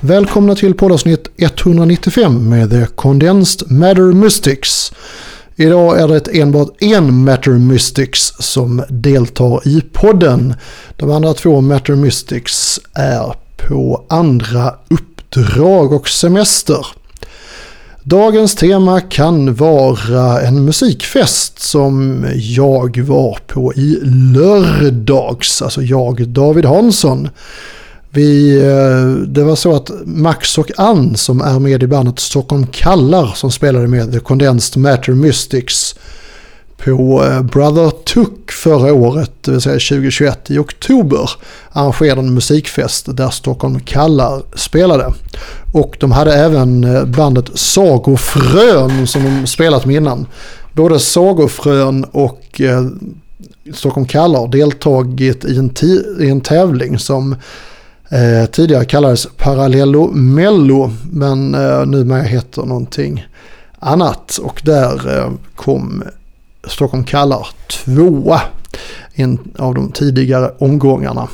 Välkomna till poddavsnitt 195 med The Condensed Matter Mystics. Idag är det enbart en Matter Mystics som deltar i podden. De andra två Matter Mystics är på andra uppdrag och semester. Dagens tema kan vara en musikfest som jag var på i lördags, alltså jag David Hansson. Vi, eh, det var så att Max och Ann som är med i bandet Stockholm Kallar som spelade med The Condensed Matter Mystics på eh, Brother Tuck förra året, det vill säga 2021 i oktober, arrangerade en musikfest där Stockholm Kallar spelade. Och de hade även eh, bandet Sagofrön som de spelat med innan. Både Sagofrön och Stockholm Kallar deltagit i en, i en tävling som Eh, tidigare kallades Parallello Mello men eh, numera heter någonting annat. Och där eh, kom Stockholm kallar tvåa en av de tidigare omgångarna.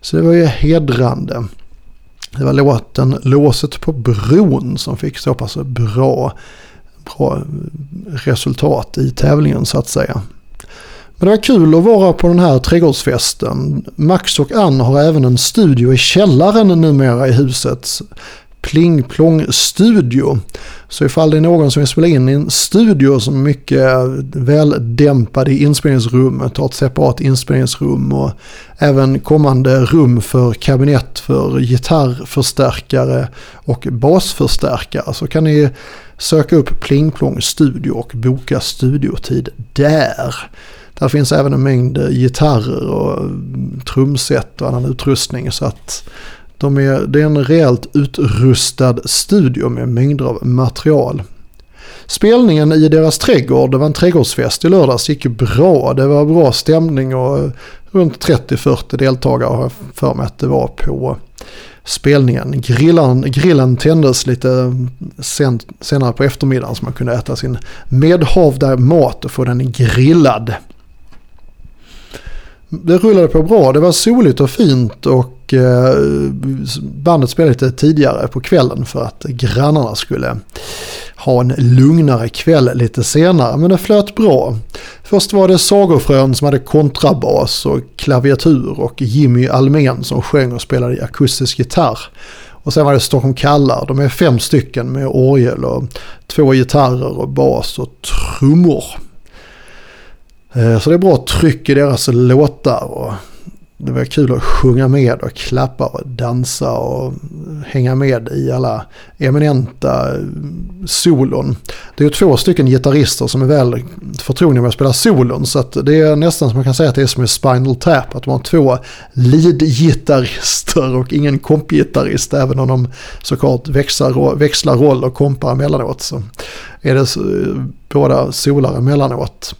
Så det var ju hedrande. Det var låten Låset på bron som fick så pass bra, bra resultat i tävlingen så att säga. Men det var kul att vara på den här trädgårdsfesten. Max och Ann har även en studio i källaren numera i huset. Pling Plong Studio. Så ifall det är någon som vill spela in i en studio som är mycket väl dämpad i inspelningsrummet, har ett separat inspelningsrum och även kommande rum för kabinett för gitarrförstärkare och basförstärkare så kan ni söka upp Pling Plong Studio och boka studiotid där. Där finns även en mängd eh, gitarrer och eh, trumset och annan utrustning. Så att de är, det är en rejält utrustad studio med mängder av material. Spelningen i deras trädgård, det var en trädgårdsfest i lördags, gick bra. Det var bra stämning och eh, runt 30-40 deltagare har jag för mig att det var på spelningen. Grillan, grillen tändes lite sen, senare på eftermiddagen så man kunde äta sin medhavda mat och få den grillad det rullade på bra. Det var soligt och fint och eh, bandet spelade lite tidigare på kvällen för att grannarna skulle ha en lugnare kväll lite senare. Men det flöt bra. Först var det Sagofrön som hade kontrabas och klaviatur och Jimmy Almen som sjöng och spelade akustisk gitarr. Och sen var det Stockholm Kallar. De är fem stycken med orgel och två gitarrer och bas och trummor. Eh, så det är bra tryck i deras låtar. Och det var kul att sjunga med och klappa och dansa och hänga med i alla eminenta eh, solon. Det är ju två stycken gitarrister som är väl förtrogna med att spela solon. Så att det är nästan som man kan säga att det är som i Spinal Tap. Att de har två lead-gitarrister och ingen kompgitarrist. Även om de såklart växlar, växlar roll och kompar emellanåt. Så är det båda solare emellanåt.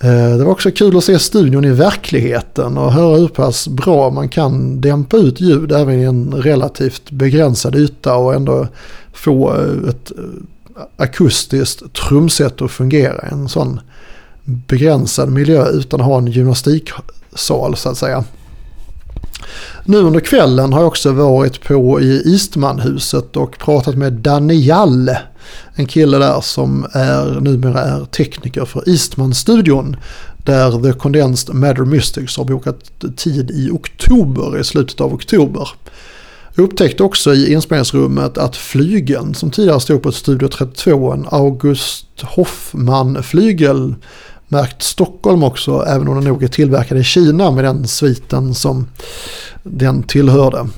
Eh, det var också kul att se studion i verkligheten och höra hur pass bra man kan dämpa ut ljud även i en relativt begränsad yta och ändå få eh, ett eh, akustiskt trumset att fungera i en sån begränsad miljö utan att ha en gymnastiksal så att säga. Nu under kvällen har jag också varit på i Eastmanhuset och pratat med Danielle en kille där som är, numera är tekniker för Eastman-studion. Där The Condensed Matter Mystics har bokat tid i oktober, i slutet av oktober. Jag upptäckte också i inspelningsrummet att flygeln som tidigare stod på Studio 32, en August Hoffman-flygel märkt Stockholm också, även om den nog är tillverkad i Kina med den sviten som den tillhörde.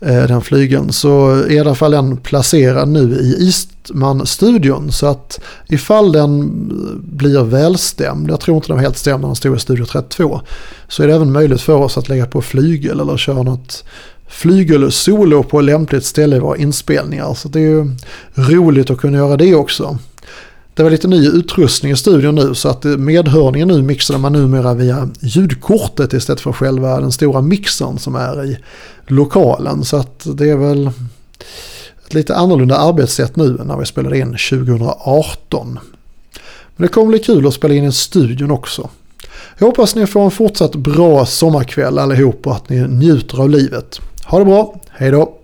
Eh, den flygeln så är i alla fall den placerad nu i Batman-studion. Så att ifall den blir välstämd, jag tror inte den var helt stämd när den stod i Studio 32, så är det även möjligt för oss att lägga på flygel eller köra något flygelsolo på lämpligt ställe i våra inspelningar. Så det är ju roligt att kunna göra det också. Det var lite ny utrustning i studion nu så att medhörningen nu mixade man numera via ljudkortet istället för själva den stora mixern som är i lokalen. Så att det är väl ett lite annorlunda arbetssätt nu än när vi spelade in 2018. Men det kommer bli kul att spela in i studion också. Jag hoppas ni får en fortsatt bra sommarkväll allihop och att ni njuter av livet. Ha det bra, hejdå!